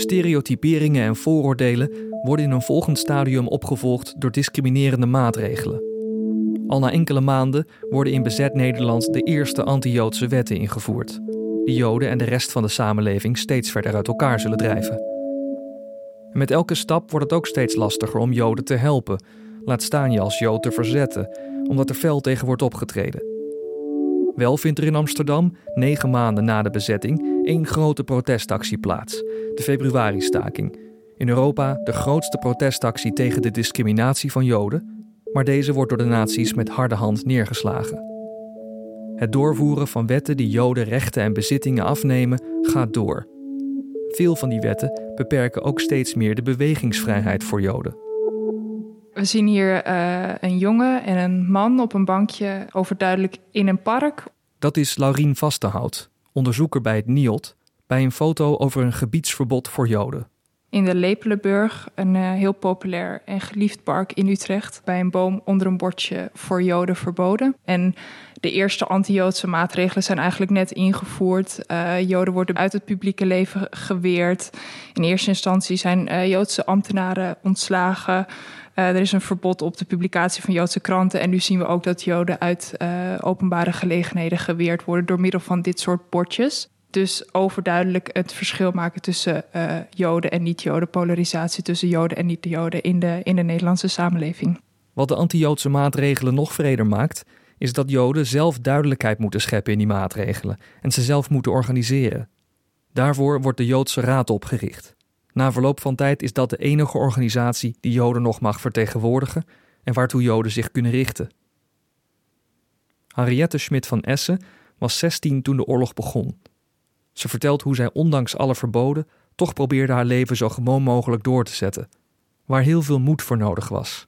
Stereotyperingen en vooroordelen worden in een volgend stadium opgevolgd door discriminerende maatregelen. Al na enkele maanden worden in bezet Nederland de eerste anti-Joodse wetten ingevoerd, die Joden en de rest van de samenleving steeds verder uit elkaar zullen drijven. met elke stap wordt het ook steeds lastiger om Joden te helpen, laat staan je als Jood te verzetten, omdat er fel tegen wordt opgetreden. Wel vindt er in Amsterdam, negen maanden na de bezetting, één grote protestactie plaats: de februaristaking. In Europa de grootste protestactie tegen de discriminatie van Joden, maar deze wordt door de nazi's met harde hand neergeslagen. Het doorvoeren van wetten die Joden rechten en bezittingen afnemen gaat door. Veel van die wetten beperken ook steeds meer de bewegingsvrijheid voor Joden. We zien hier uh, een jongen en een man op een bankje overduidelijk in een park. Dat is Laurien Vastenhout, onderzoeker bij het NIOT, bij een foto over een gebiedsverbod voor Joden. In de Lepelenburg, een uh, heel populair en geliefd park in Utrecht, bij een boom onder een bordje voor Joden verboden. En de eerste anti-Joodse maatregelen zijn eigenlijk net ingevoerd. Uh, Joden worden uit het publieke leven geweerd. In eerste instantie zijn uh, Joodse ambtenaren ontslagen. Uh, er is een verbod op de publicatie van Joodse kranten. En nu zien we ook dat Joden uit uh, openbare gelegenheden geweerd worden door middel van dit soort bordjes. Dus overduidelijk het verschil maken tussen uh, Joden en niet-Joden, polarisatie tussen Joden en niet-Joden in de, in de Nederlandse samenleving. Wat de anti-Joodse maatregelen nog vreder maakt, is dat Joden zelf duidelijkheid moeten scheppen in die maatregelen en ze zelf moeten organiseren. Daarvoor wordt de Joodse Raad opgericht. Na verloop van tijd is dat de enige organisatie die Joden nog mag vertegenwoordigen en waartoe Joden zich kunnen richten. Henriette Schmidt van Essen was 16 toen de oorlog begon. Ze vertelt hoe zij ondanks alle verboden toch probeerde haar leven zo gewoon mogelijk door te zetten, waar heel veel moed voor nodig was.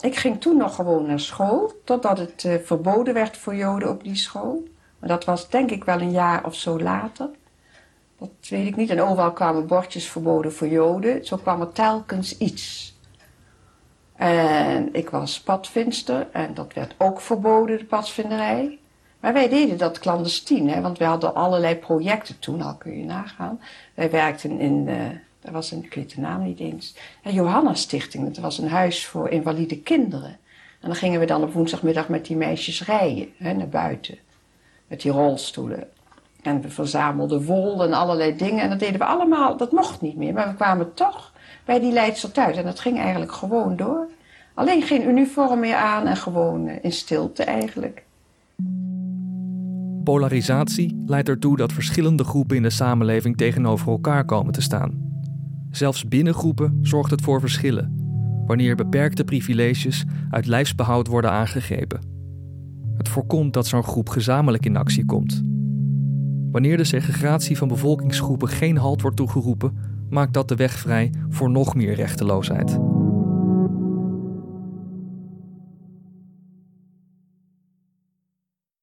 Ik ging toen nog gewoon naar school, totdat het uh, verboden werd voor Joden op die school. Maar dat was denk ik wel een jaar of zo later. Dat weet ik niet. En overal kwamen bordjes verboden voor Joden. Zo kwam er telkens iets. En ik was padvinster en dat werd ook verboden, de padvinderij. Maar wij deden dat clandestien, hè, want we hadden allerlei projecten toen, al kun je nagaan. Wij werkten in, uh, was een, ik weet de naam niet eens, de Johanna Stichting. Dat was een huis voor invalide kinderen. En dan gingen we dan op woensdagmiddag met die meisjes rijden, hè, naar buiten. Met die rolstoelen. En we verzamelden wol en allerlei dingen. En dat deden we allemaal, dat mocht niet meer. Maar we kwamen toch bij die Leidster thuis. En dat ging eigenlijk gewoon door. Alleen geen uniform meer aan en gewoon in stilte eigenlijk. Polarisatie leidt ertoe dat verschillende groepen in de samenleving tegenover elkaar komen te staan. Zelfs binnen groepen zorgt het voor verschillen, wanneer beperkte privileges uit lijfsbehoud worden aangegrepen. Het voorkomt dat zo'n groep gezamenlijk in actie komt. Wanneer de segregatie van bevolkingsgroepen geen halt wordt toegeroepen, maakt dat de weg vrij voor nog meer rechteloosheid.